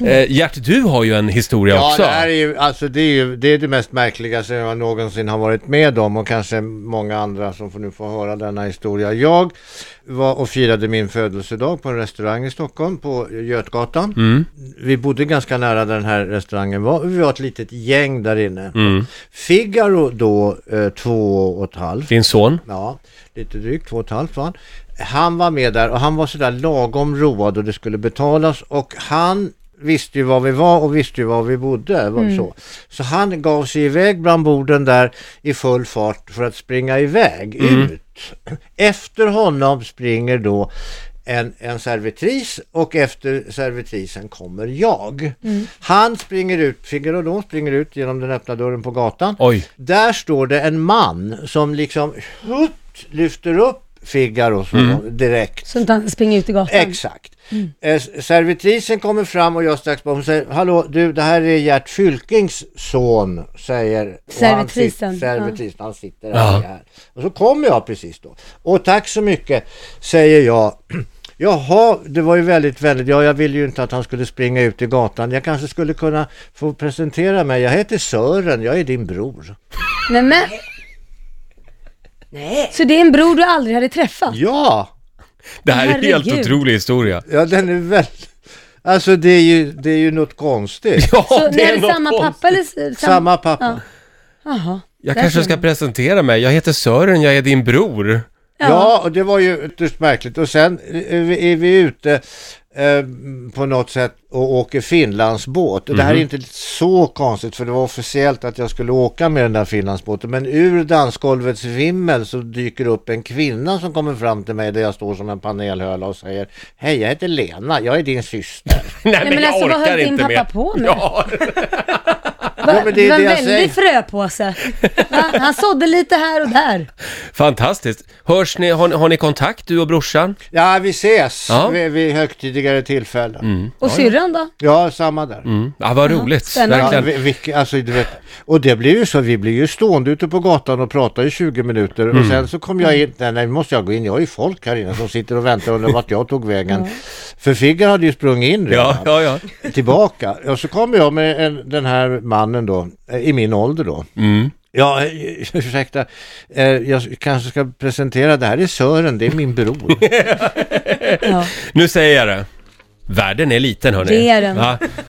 Eh, Gert, du har ju en historia Ja, också. det här är ju, alltså det är ju det, är det mest märkliga som jag någonsin har varit med om och kanske många andra som får nu få höra denna historia. Jag var och firade min födelsedag på en restaurang i Stockholm på Götgatan. Mm. Vi bodde ganska nära den här restaurangen var. Vi var ett litet gäng där inne. Mm. Figaro då, eh, två och ett halvt. Din son. Ja, lite drygt, två och ett halvt var han. Han var med där och han var sådär lagom road och det skulle betalas och han visste ju var vi var och visste ju var vi bodde. Var så. så han gav sig iväg bland borden där i full fart för att springa iväg ut. Efter honom springer då en, en servitris och efter servitrisen kommer jag. Han springer ut, Figaro då springer ut genom den öppna dörren på gatan. Oj. Där står det en man som liksom hutt, lyfter upp Figaro så direkt. Så inte han springer ut i gatan. Exakt. Eh, servitrisen kommer fram och jag strax hon säger Hallå du det här är Gert Fylkings son säger och han Servitrisen, Servitrisen, han sitter Ja. här, här. Och så kommer jag precis då. Och tack så mycket säger jag. Jaha, det var ju väldigt, väldigt, ja jag ville ju inte att han skulle springa ut i gatan. Jag kanske skulle kunna få presentera mig. Jag heter Sören, jag är din bror. Nej men. Så det är en bror du aldrig hade träffat? Ja! Det här är en helt Herregud. otrolig historia. Ja, den är väldigt... Alltså det är ju, det är ju något konstigt. Ja, Så det är något samma konstigt. pappa eller? s- sam- Samma pappa. Jaha. Jag Där kanske ska man. presentera mig. Jag heter Sören, jag är din bror. Ja. och det var ju ytterst märkligt. Och sen är vi, är vi ute eh, på något sätt och åker Finlandsbåt. Och det här är inte så konstigt för det var officiellt att jag skulle åka med den där Finlandsbåten. Men ur dansgolvets vimmel så dyker upp en kvinna som kommer fram till mig där jag står som en panelhöla och säger Hej, jag heter Lena, jag är din syster. Nej, men alltså, vad höll din pappa mer. på med? Ja, Va, Ja, men det är det var det en jag väldig fröpåse. Va? Han sådde lite här och där. fantastiskt. Hörs ni, har, har ni kontakt du och brorsan? Ja, vi ses Ja. vid, vid högtidigare tillfällen. Och syrran då? Ja, samma där. Mm. Ja, vad roligt. spännande. Ja, Verkligen. vi, vi, alltså, du vet, och det blir ju så, vi blir ju stående ute på gatan och pratar i 20 minuter och sen så kom jag in, nej, nej nu måste jag gå in, jag har ju folk här inne som sitter och väntar och undrar vart jag tog vägen. För Figgar hade ju sprungit in redan, Ja, ja, ja. tillbaka. Och så kommer jag med en, den här mannen då, eh, i min ålder då. Mm. Ja, eh, ursäkta, eh, jag kanske ska presentera, det här är Sören, det är min bror. Ja. Nu säger jag det. Världen är liten hörni. Det är den. Va?